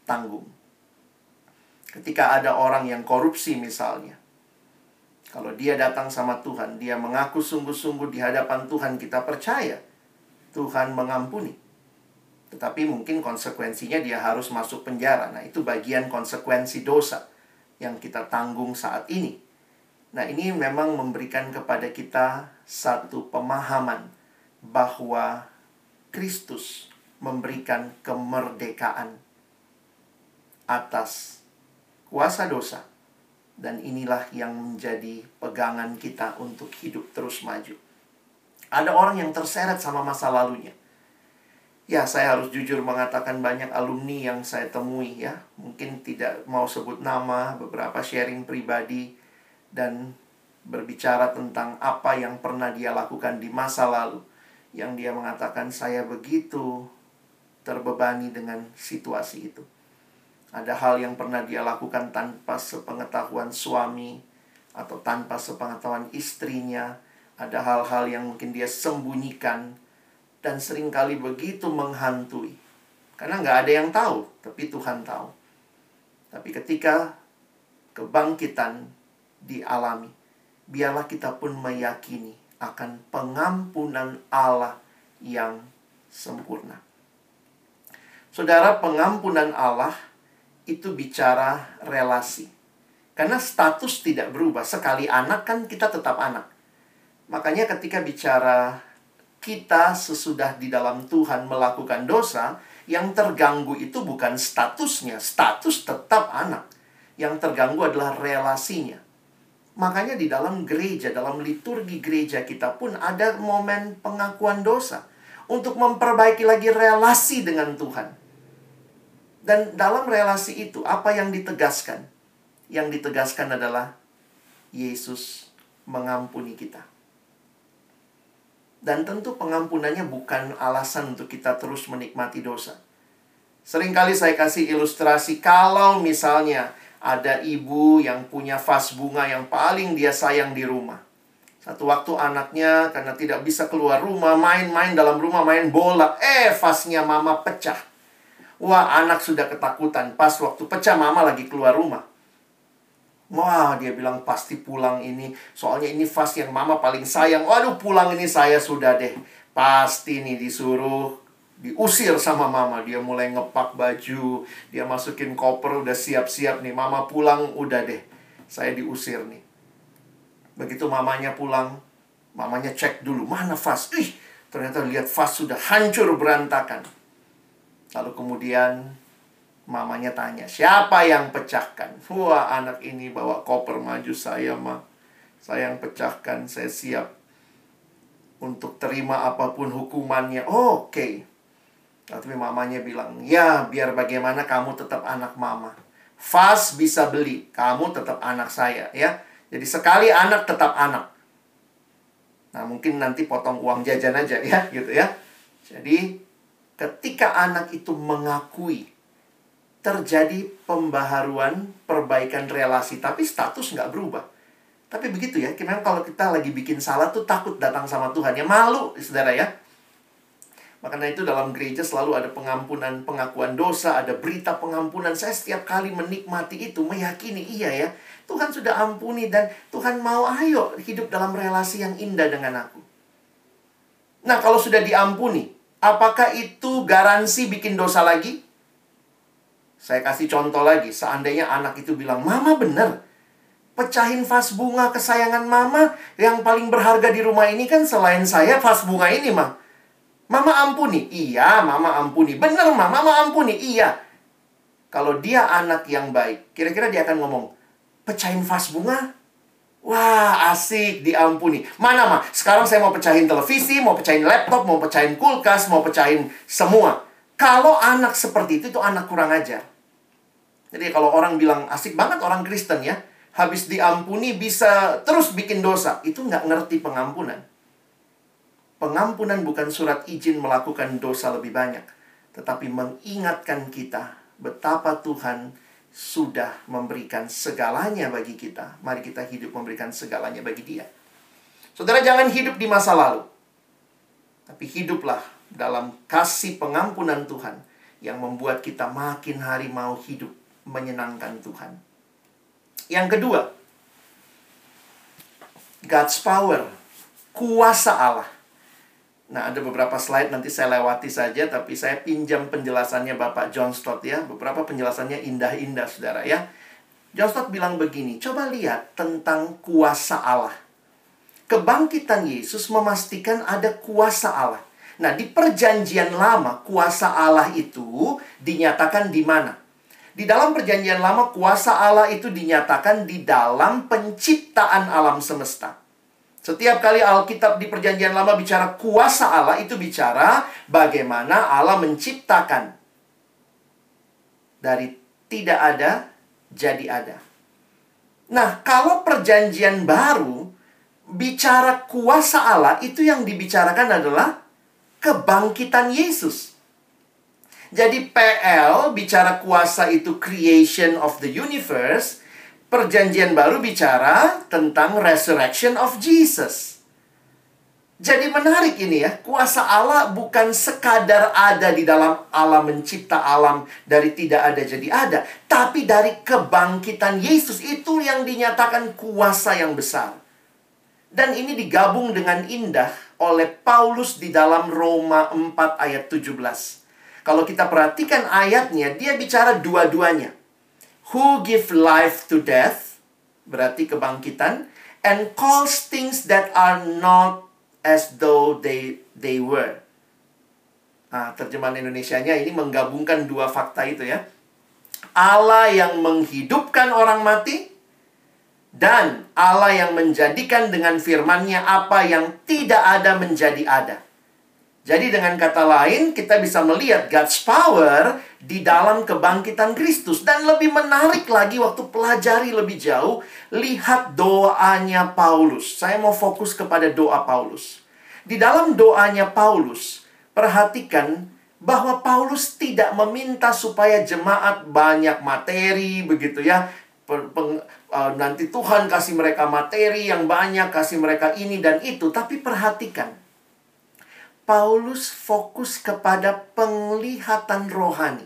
tanggung. Ketika ada orang yang korupsi misalnya, kalau dia datang sama Tuhan, dia mengaku sungguh-sungguh di hadapan Tuhan, kita percaya Tuhan mengampuni. Tetapi mungkin konsekuensinya dia harus masuk penjara. Nah, itu bagian konsekuensi dosa yang kita tanggung saat ini. Nah, ini memang memberikan kepada kita satu pemahaman bahwa Kristus memberikan kemerdekaan atas kuasa dosa. Dan inilah yang menjadi pegangan kita untuk hidup terus maju. Ada orang yang terseret sama masa lalunya. Ya, saya harus jujur mengatakan banyak alumni yang saya temui ya. Mungkin tidak mau sebut nama, beberapa sharing pribadi dan berbicara tentang apa yang pernah dia lakukan di masa lalu yang dia mengatakan saya begitu terbebani dengan situasi itu. Ada hal yang pernah dia lakukan tanpa sepengetahuan suami atau tanpa sepengetahuan istrinya. Ada hal-hal yang mungkin dia sembunyikan dan sering kali begitu menghantui. Karena nggak ada yang tahu, tapi Tuhan tahu. Tapi ketika kebangkitan dialami. Biarlah kita pun meyakini akan pengampunan Allah yang sempurna. Saudara, pengampunan Allah itu bicara relasi. Karena status tidak berubah. Sekali anak kan kita tetap anak. Makanya ketika bicara kita sesudah di dalam Tuhan melakukan dosa, yang terganggu itu bukan statusnya, status tetap anak. Yang terganggu adalah relasinya. Makanya di dalam gereja, dalam liturgi gereja kita pun ada momen pengakuan dosa untuk memperbaiki lagi relasi dengan Tuhan. Dan dalam relasi itu apa yang ditegaskan? Yang ditegaskan adalah Yesus mengampuni kita. Dan tentu pengampunannya bukan alasan untuk kita terus menikmati dosa. Seringkali saya kasih ilustrasi kalau misalnya ada ibu yang punya vas bunga yang paling dia sayang di rumah. Satu waktu anaknya karena tidak bisa keluar rumah, main-main dalam rumah, main bola. Eh, vasnya mama pecah. Wah, anak sudah ketakutan. Pas waktu pecah, mama lagi keluar rumah. Wah, dia bilang pasti pulang ini. Soalnya ini vas yang mama paling sayang. Waduh, pulang ini saya sudah deh. Pasti nih disuruh diusir sama mama dia mulai ngepak baju dia masukin koper udah siap-siap nih mama pulang udah deh saya diusir nih Begitu mamanya pulang, mamanya cek dulu, mana vas? Ih, ternyata lihat vas sudah hancur berantakan. Lalu kemudian mamanya tanya, siapa yang pecahkan? Wah, anak ini bawa koper maju saya, mah. Saya yang pecahkan, saya siap untuk terima apa pun hukumannya. Oh, Oke. Okay. Tapi mamanya bilang, ya biar bagaimana kamu tetap anak mama. Fast bisa beli, kamu tetap anak saya ya. Jadi sekali anak tetap anak. Nah, mungkin nanti potong uang jajan aja ya, gitu ya. Jadi ketika anak itu mengakui terjadi pembaharuan, perbaikan relasi, tapi status nggak berubah. Tapi begitu ya, memang kalau kita lagi bikin salah tuh takut datang sama Tuhan. Ya malu, saudara ya. Makanya itu dalam gereja selalu ada pengampunan, pengakuan dosa, ada berita pengampunan. Saya setiap kali menikmati itu, meyakini iya ya. Tuhan sudah ampuni dan Tuhan mau ayo hidup dalam relasi yang indah dengan aku. Nah kalau sudah diampuni, apakah itu garansi bikin dosa lagi? Saya kasih contoh lagi, seandainya anak itu bilang, Mama bener, pecahin vas bunga kesayangan mama yang paling berharga di rumah ini kan selain saya vas bunga ini mah. Mama ampuni. Iya, mama ampuni. Bener, mama, mama ampuni. Iya. Kalau dia anak yang baik, kira-kira dia akan ngomong, pecahin vas bunga? Wah, asik, diampuni. Mana, mah? Sekarang saya mau pecahin televisi, mau pecahin laptop, mau pecahin kulkas, mau pecahin semua. Kalau anak seperti itu, itu anak kurang ajar. Jadi kalau orang bilang asik banget orang Kristen ya, habis diampuni bisa terus bikin dosa. Itu nggak ngerti pengampunan. Pengampunan bukan surat izin melakukan dosa lebih banyak, tetapi mengingatkan kita betapa Tuhan sudah memberikan segalanya bagi kita. Mari kita hidup memberikan segalanya bagi Dia. Saudara, jangan hidup di masa lalu, tapi hiduplah dalam kasih pengampunan Tuhan yang membuat kita makin hari mau hidup menyenangkan Tuhan. Yang kedua, God's power, kuasa Allah. Nah, ada beberapa slide nanti saya lewati saja, tapi saya pinjam penjelasannya Bapak John Stott ya. Beberapa penjelasannya indah-indah, saudara ya. John Stott bilang begini, coba lihat tentang kuasa Allah. Kebangkitan Yesus memastikan ada kuasa Allah. Nah, di perjanjian lama, kuasa Allah itu dinyatakan di mana? Di dalam perjanjian lama, kuasa Allah itu dinyatakan di dalam penciptaan alam semesta. Setiap kali Alkitab di perjanjian lama bicara kuasa Allah, itu bicara bagaimana Allah menciptakan. Dari tidak ada, jadi ada. Nah, kalau perjanjian baru, bicara kuasa Allah, itu yang dibicarakan adalah kebangkitan Yesus. Jadi PL bicara kuasa itu creation of the universe, perjanjian baru bicara tentang resurrection of Jesus. Jadi menarik ini ya, kuasa Allah bukan sekadar ada di dalam alam mencipta alam dari tidak ada jadi ada, tapi dari kebangkitan Yesus itu yang dinyatakan kuasa yang besar. Dan ini digabung dengan indah oleh Paulus di dalam Roma 4 ayat 17. Kalau kita perhatikan ayatnya, dia bicara dua-duanya. Who give life to death, berarti kebangkitan, and calls things that are not as though they they were. Nah, terjemahan Indonesia-nya ini menggabungkan dua fakta itu ya. Allah yang menghidupkan orang mati dan Allah yang menjadikan dengan firman-Nya apa yang tidak ada menjadi ada. Jadi dengan kata lain, kita bisa melihat God's power di dalam kebangkitan Kristus. Dan lebih menarik lagi waktu pelajari lebih jauh, lihat doanya Paulus. Saya mau fokus kepada doa Paulus. Di dalam doanya Paulus, perhatikan bahwa Paulus tidak meminta supaya jemaat banyak materi begitu ya. Peng, uh, nanti Tuhan kasih mereka materi yang banyak, kasih mereka ini dan itu. Tapi perhatikan, Paulus fokus kepada penglihatan rohani.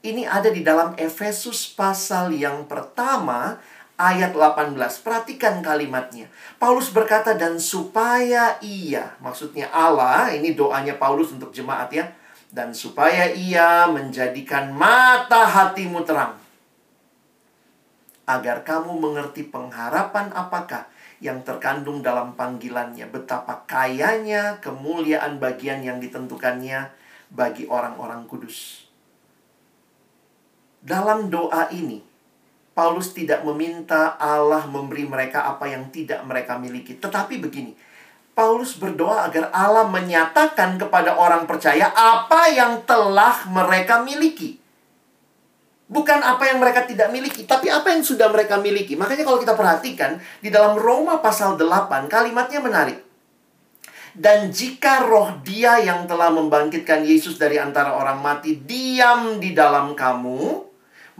Ini ada di dalam Efesus pasal yang pertama ayat 18. Perhatikan kalimatnya. Paulus berkata dan supaya ia, maksudnya Allah, ini doanya Paulus untuk jemaat ya. Dan supaya ia menjadikan mata hatimu terang. Agar kamu mengerti pengharapan apakah yang terkandung dalam panggilannya. Betapa kayanya kemuliaan bagian yang ditentukannya bagi orang-orang kudus. Dalam doa ini, Paulus tidak meminta Allah memberi mereka apa yang tidak mereka miliki. Tetapi begini, Paulus berdoa agar Allah menyatakan kepada orang percaya apa yang telah mereka miliki. Bukan apa yang mereka tidak miliki, tapi apa yang sudah mereka miliki. Makanya kalau kita perhatikan, di dalam Roma pasal 8, kalimatnya menarik. Dan jika roh dia yang telah membangkitkan Yesus dari antara orang mati diam di dalam kamu,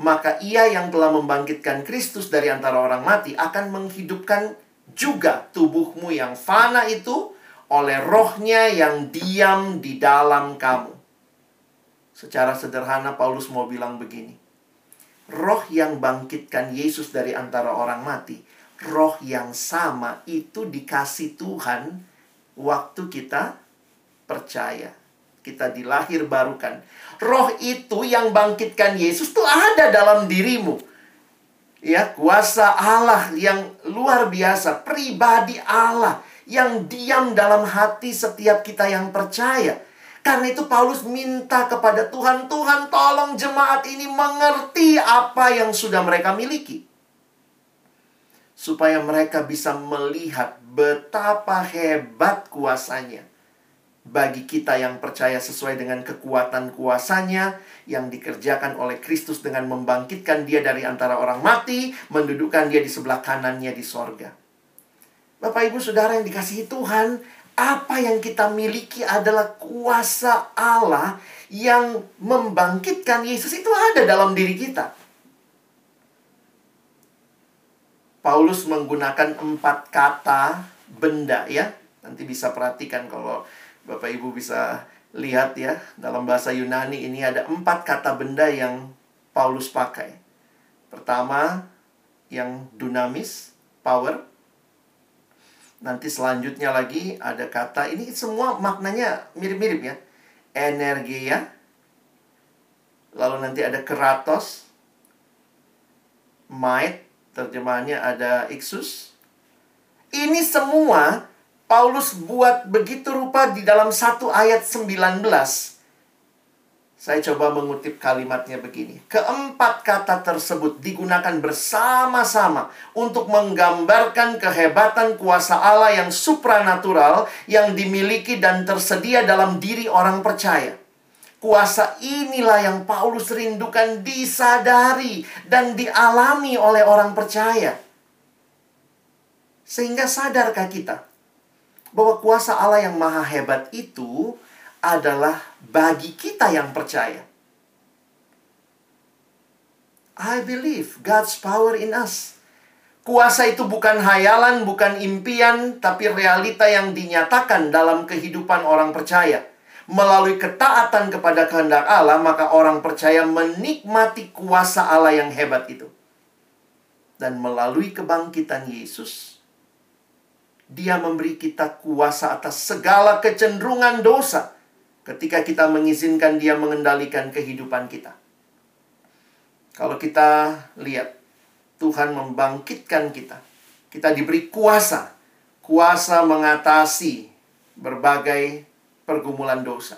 maka ia yang telah membangkitkan Kristus dari antara orang mati akan menghidupkan juga tubuhmu yang fana itu oleh rohnya yang diam di dalam kamu. Secara sederhana Paulus mau bilang begini. Roh yang bangkitkan Yesus dari antara orang mati, roh yang sama itu dikasih Tuhan waktu kita percaya kita dilahir barukan. Roh itu yang bangkitkan Yesus tuh ada dalam dirimu. Ya, kuasa Allah yang luar biasa, pribadi Allah yang diam dalam hati setiap kita yang percaya. Karena itu Paulus minta kepada Tuhan, Tuhan tolong jemaat ini mengerti apa yang sudah mereka miliki. Supaya mereka bisa melihat betapa hebat kuasanya bagi kita yang percaya sesuai dengan kekuatan kuasanya yang dikerjakan oleh Kristus dengan membangkitkan dia dari antara orang mati, mendudukkan dia di sebelah kanannya di sorga. Bapak Ibu Saudara yang dikasihi Tuhan, apa yang kita miliki adalah kuasa Allah yang membangkitkan Yesus itu ada dalam diri kita. Paulus menggunakan empat kata benda ya. Nanti bisa perhatikan kalau Bapak Ibu bisa lihat ya, dalam bahasa Yunani ini ada empat kata benda yang Paulus pakai. Pertama, yang dunamis, power. Nanti selanjutnya lagi ada kata, ini semua maknanya mirip-mirip ya. Energia. Lalu nanti ada keratos. Might, terjemahannya ada ixus. Ini semua Paulus buat begitu rupa di dalam satu ayat 19. Saya coba mengutip kalimatnya begini. Keempat kata tersebut digunakan bersama-sama untuk menggambarkan kehebatan kuasa Allah yang supranatural yang dimiliki dan tersedia dalam diri orang percaya. Kuasa inilah yang Paulus rindukan disadari dan dialami oleh orang percaya. Sehingga sadarkah kita bahwa kuasa Allah yang maha hebat itu adalah bagi kita yang percaya. I believe God's power in us. Kuasa itu bukan hayalan, bukan impian, tapi realita yang dinyatakan dalam kehidupan orang percaya. Melalui ketaatan kepada kehendak Allah, maka orang percaya menikmati kuasa Allah yang hebat itu. Dan melalui kebangkitan Yesus, dia memberi kita kuasa atas segala kecenderungan dosa ketika kita mengizinkan Dia mengendalikan kehidupan kita. Kalau kita lihat Tuhan membangkitkan kita, kita diberi kuasa, kuasa mengatasi berbagai pergumulan dosa.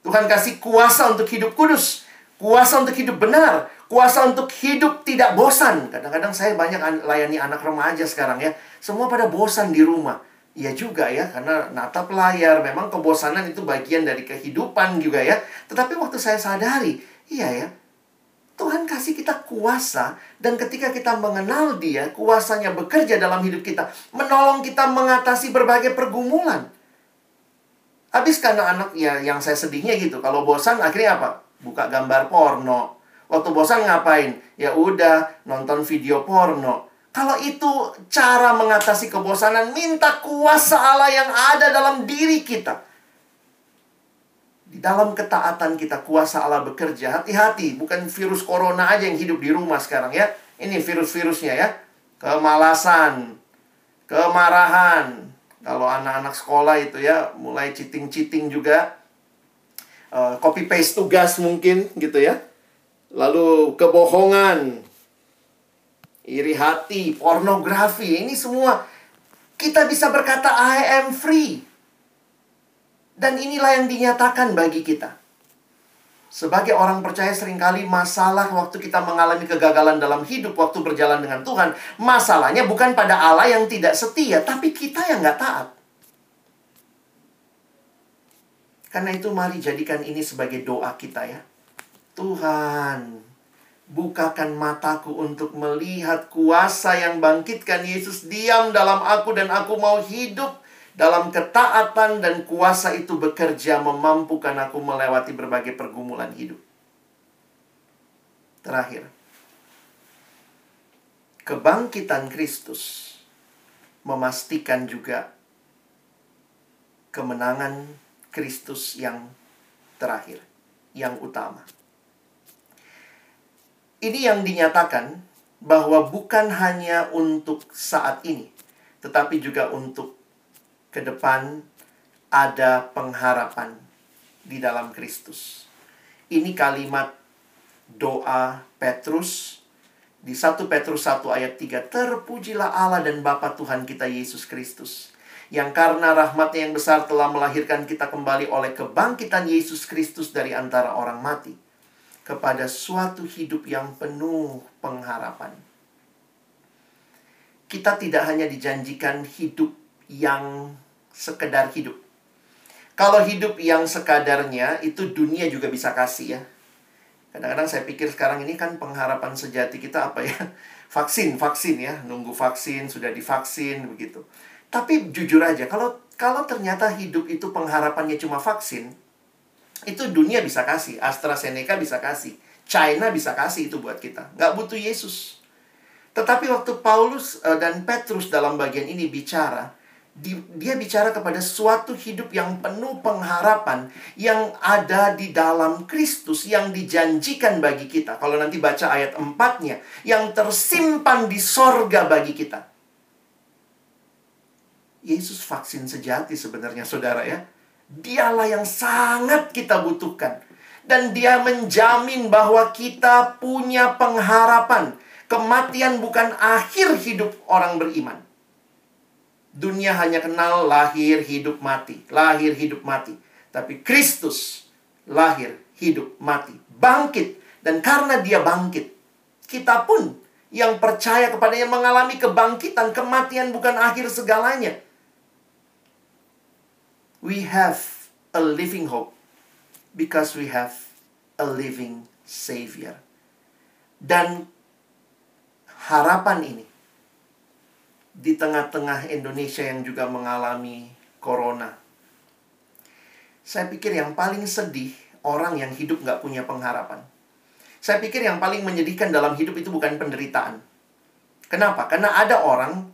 Tuhan kasih kuasa untuk hidup kudus, kuasa untuk hidup benar, kuasa untuk hidup tidak bosan. Kadang-kadang saya banyak layani anak remaja sekarang ya semua pada bosan di rumah. Ya juga ya, karena natap layar, memang kebosanan itu bagian dari kehidupan juga ya. Tetapi waktu saya sadari, iya ya, Tuhan kasih kita kuasa dan ketika kita mengenal dia, kuasanya bekerja dalam hidup kita, menolong kita mengatasi berbagai pergumulan. Habis karena anak ya yang saya sedihnya gitu, kalau bosan akhirnya apa? Buka gambar porno. Waktu bosan ngapain? Ya udah nonton video porno. Kalau itu cara mengatasi kebosanan, minta kuasa Allah yang ada dalam diri kita. Di dalam ketaatan kita, kuasa Allah bekerja. Hati-hati, bukan virus corona aja yang hidup di rumah sekarang ya. Ini virus-virusnya ya. Kemalasan, kemarahan. Kalau anak-anak sekolah itu ya, mulai cheating-cheating juga. Uh, copy paste tugas mungkin gitu ya. Lalu kebohongan, iri hati, pornografi, ini semua Kita bisa berkata, I am free. Dan inilah yang dinyatakan bagi kita. Sebagai orang percaya sering kali masalah waktu kita mengalami kegagalan dalam hidup waktu berjalan dengan Tuhan. Masalahnya bukan pada Allah yang tidak setia, tapi kita yang nggak taat. Karena itu mari jadikan ini sebagai doa kita ya. Tuhan, bukakan mataku untuk melihat kuasa yang bangkitkan Yesus diam dalam aku dan aku mau hidup dalam ketaatan dan kuasa itu bekerja memampukan aku melewati berbagai pergumulan hidup. Terakhir, kebangkitan Kristus memastikan juga kemenangan Kristus yang terakhir, yang utama. Ini yang dinyatakan bahwa bukan hanya untuk saat ini, tetapi juga untuk ke depan ada pengharapan di dalam Kristus. Ini kalimat doa Petrus di 1 Petrus 1 ayat 3. Terpujilah Allah dan Bapa Tuhan kita Yesus Kristus yang karena rahmatnya yang besar telah melahirkan kita kembali oleh kebangkitan Yesus Kristus dari antara orang mati kepada suatu hidup yang penuh pengharapan. Kita tidak hanya dijanjikan hidup yang sekedar hidup. Kalau hidup yang sekadarnya itu dunia juga bisa kasih ya. Kadang-kadang saya pikir sekarang ini kan pengharapan sejati kita apa ya? Vaksin, vaksin ya, nunggu vaksin, sudah divaksin begitu. Tapi jujur aja, kalau kalau ternyata hidup itu pengharapannya cuma vaksin, itu dunia bisa kasih, AstraZeneca bisa kasih, China bisa kasih itu buat kita. Nggak butuh Yesus. Tetapi waktu Paulus eh, dan Petrus dalam bagian ini bicara, dia bicara kepada suatu hidup yang penuh pengharapan yang ada di dalam Kristus yang dijanjikan bagi kita. Kalau nanti baca ayat empatnya yang tersimpan di sorga bagi kita. Yesus vaksin sejati sebenarnya saudara ya. Dialah yang sangat kita butuhkan. Dan dia menjamin bahwa kita punya pengharapan. Kematian bukan akhir hidup orang beriman. Dunia hanya kenal lahir, hidup, mati. Lahir, hidup, mati. Tapi Kristus lahir, hidup, mati. Bangkit. Dan karena dia bangkit, kita pun yang percaya kepadanya mengalami kebangkitan. Kematian bukan akhir segalanya we have a living hope because we have a living Savior. Dan harapan ini di tengah-tengah Indonesia yang juga mengalami corona. Saya pikir yang paling sedih orang yang hidup nggak punya pengharapan. Saya pikir yang paling menyedihkan dalam hidup itu bukan penderitaan. Kenapa? Karena ada orang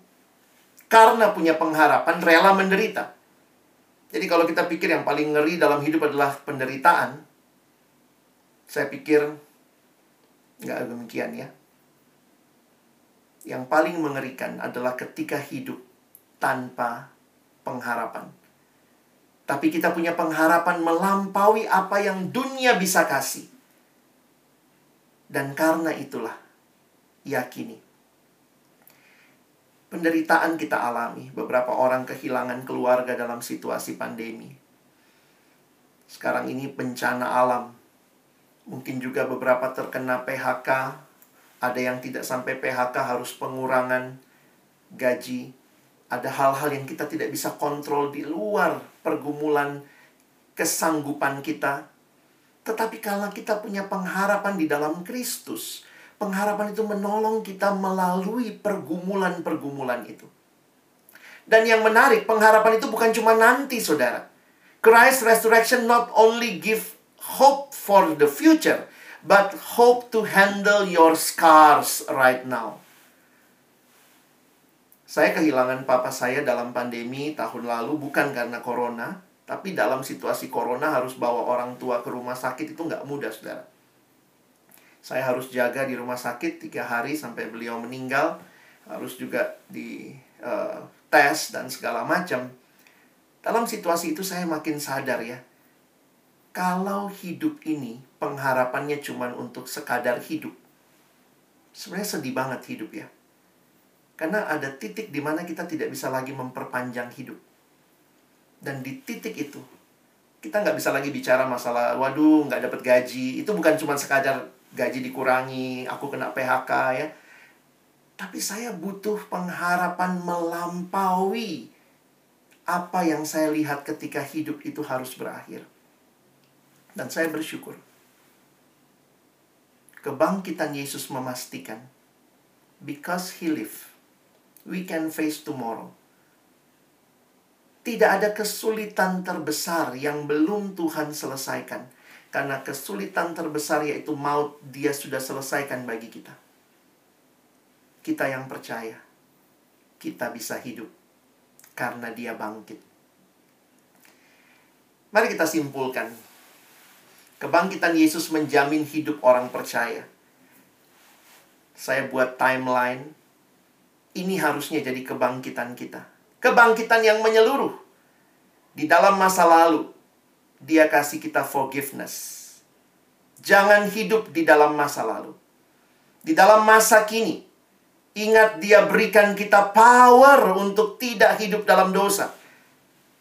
karena punya pengharapan rela menderita. Jadi kalau kita pikir yang paling ngeri dalam hidup adalah penderitaan, saya pikir nggak demikian ya. Yang paling mengerikan adalah ketika hidup tanpa pengharapan. Tapi kita punya pengharapan melampaui apa yang dunia bisa kasih. Dan karena itulah, yakini penderitaan kita alami. Beberapa orang kehilangan keluarga dalam situasi pandemi. Sekarang ini bencana alam. Mungkin juga beberapa terkena PHK. Ada yang tidak sampai PHK harus pengurangan gaji. Ada hal-hal yang kita tidak bisa kontrol di luar pergumulan kesanggupan kita. Tetapi kalau kita punya pengharapan di dalam Kristus, pengharapan itu menolong kita melalui pergumulan-pergumulan itu. Dan yang menarik, pengharapan itu bukan cuma nanti, saudara. Christ resurrection not only give hope for the future, but hope to handle your scars right now. Saya kehilangan papa saya dalam pandemi tahun lalu bukan karena corona, tapi dalam situasi corona harus bawa orang tua ke rumah sakit itu nggak mudah, saudara. Saya harus jaga di rumah sakit tiga hari sampai beliau meninggal. Harus juga di uh, tes dan segala macam. Dalam situasi itu saya makin sadar ya. Kalau hidup ini pengharapannya cuma untuk sekadar hidup. Sebenarnya sedih banget hidup ya. Karena ada titik di mana kita tidak bisa lagi memperpanjang hidup. Dan di titik itu, kita nggak bisa lagi bicara masalah, waduh nggak dapat gaji. Itu bukan cuma sekadar gaji dikurangi, aku kena PHK ya. Tapi saya butuh pengharapan melampaui apa yang saya lihat ketika hidup itu harus berakhir. Dan saya bersyukur. Kebangkitan Yesus memastikan, because He live, we can face tomorrow. Tidak ada kesulitan terbesar yang belum Tuhan selesaikan. Karena kesulitan terbesar yaitu maut, dia sudah selesaikan bagi kita. Kita yang percaya, kita bisa hidup karena dia bangkit. Mari kita simpulkan Kebangkitan Yesus menjamin hidup orang percaya. Saya buat timeline. Ini harusnya jadi kebangkitan kita. Kebangkitan yang menyeluruh. Di dalam masa lalu, dia kasih kita forgiveness. Jangan hidup di dalam masa lalu. Di dalam masa kini, ingat dia berikan kita power untuk tidak hidup dalam dosa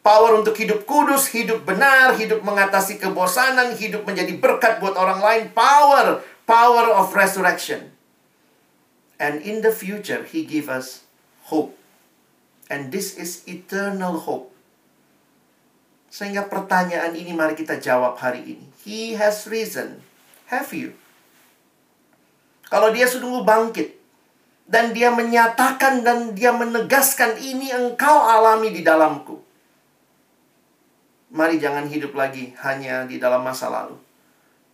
Power untuk hidup kudus, hidup benar, hidup mengatasi kebosanan, hidup menjadi berkat buat orang lain. Power, power of resurrection. And in the future, He give us hope. And this is eternal hope. Sehingga pertanyaan ini mari kita jawab hari ini. He has risen. Have you? Kalau dia sudah bangkit, dan dia menyatakan dan dia menegaskan ini engkau alami di dalamku. Mari jangan hidup lagi hanya di dalam masa lalu.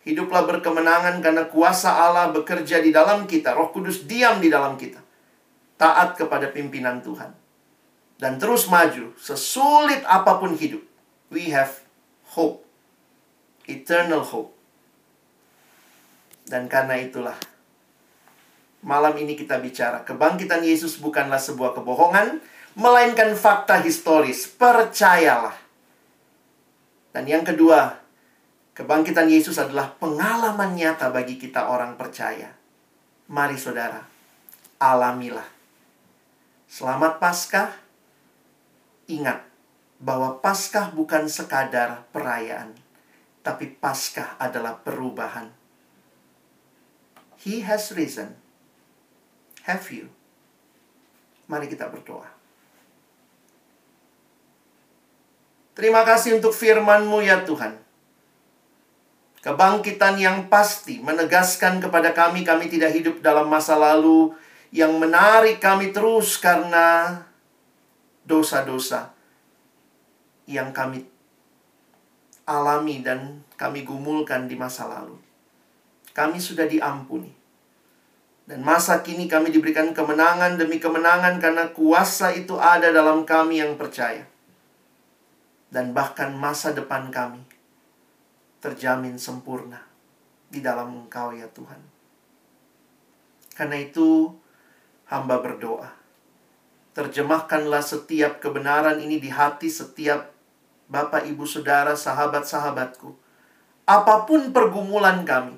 Hiduplah berkemenangan karena kuasa Allah bekerja di dalam kita. Roh Kudus diam di dalam kita. Taat kepada pimpinan Tuhan. Dan terus maju. Sesulit apa pun hidup. We have hope. Eternal hope. Dan karena itulah malam ini kita bicara kebangkitan Yesus bukanlah sebuah kebohongan, melainkan fakta historis. Percayalah dan yang kedua, kebangkitan Yesus adalah pengalaman nyata bagi kita orang percaya. Mari saudara, alamilah. Selamat Paskah. Ingat bahwa Paskah bukan sekadar perayaan, tapi Paskah adalah perubahan. He has risen. Have you? Mari kita berdoa. Terima kasih untuk firman-Mu ya Tuhan. Kebangkitan yang pasti menegaskan kepada kami kami tidak hidup dalam masa lalu yang menarik kami terus karena dosa-dosa yang kami alami dan kami gumulkan di masa lalu. Kami sudah diampuni. Dan masa kini kami diberikan kemenangan demi kemenangan karena kuasa itu ada dalam kami yang percaya dan bahkan masa depan kami terjamin sempurna di dalam Engkau ya Tuhan. Karena itu hamba berdoa. Terjemahkanlah setiap kebenaran ini di hati setiap Bapak, Ibu, Saudara, sahabat-sahabatku. Apa pun pergumulan kami.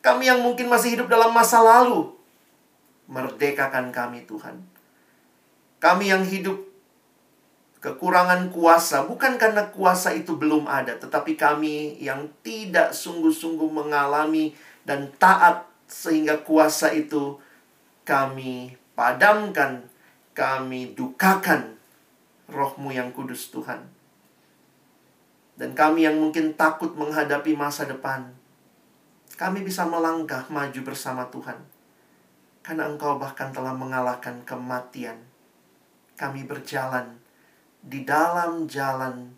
Kami yang mungkin masih hidup dalam masa lalu. Merdekakan kami Tuhan. Kami yang hidup kekurangan kuasa bukan karena kuasa itu belum ada, tetapi kami yang tidak sungguh-sungguh mengalami dan taat sehingga kuasa itu kami padamkan, kami dukakan rohmu yang kudus Tuhan. Dan kami yang mungkin takut menghadapi masa depan, kami bisa melangkah maju bersama Tuhan. Karena engkau bahkan telah mengalahkan kematian. Kami berjalan di dalam jalan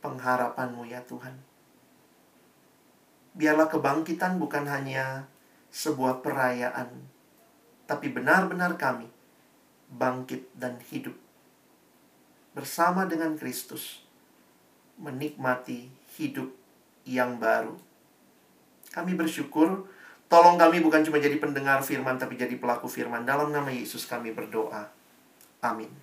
pengharapanmu ya Tuhan. Biarlah kebangkitan bukan hanya sebuah perayaan, tapi benar-benar kami bangkit dan hidup bersama dengan Kristus, menikmati hidup yang baru. Kami bersyukur, tolong kami bukan cuma jadi pendengar firman, tapi jadi pelaku firman. Dalam nama Yesus kami berdoa. Amin.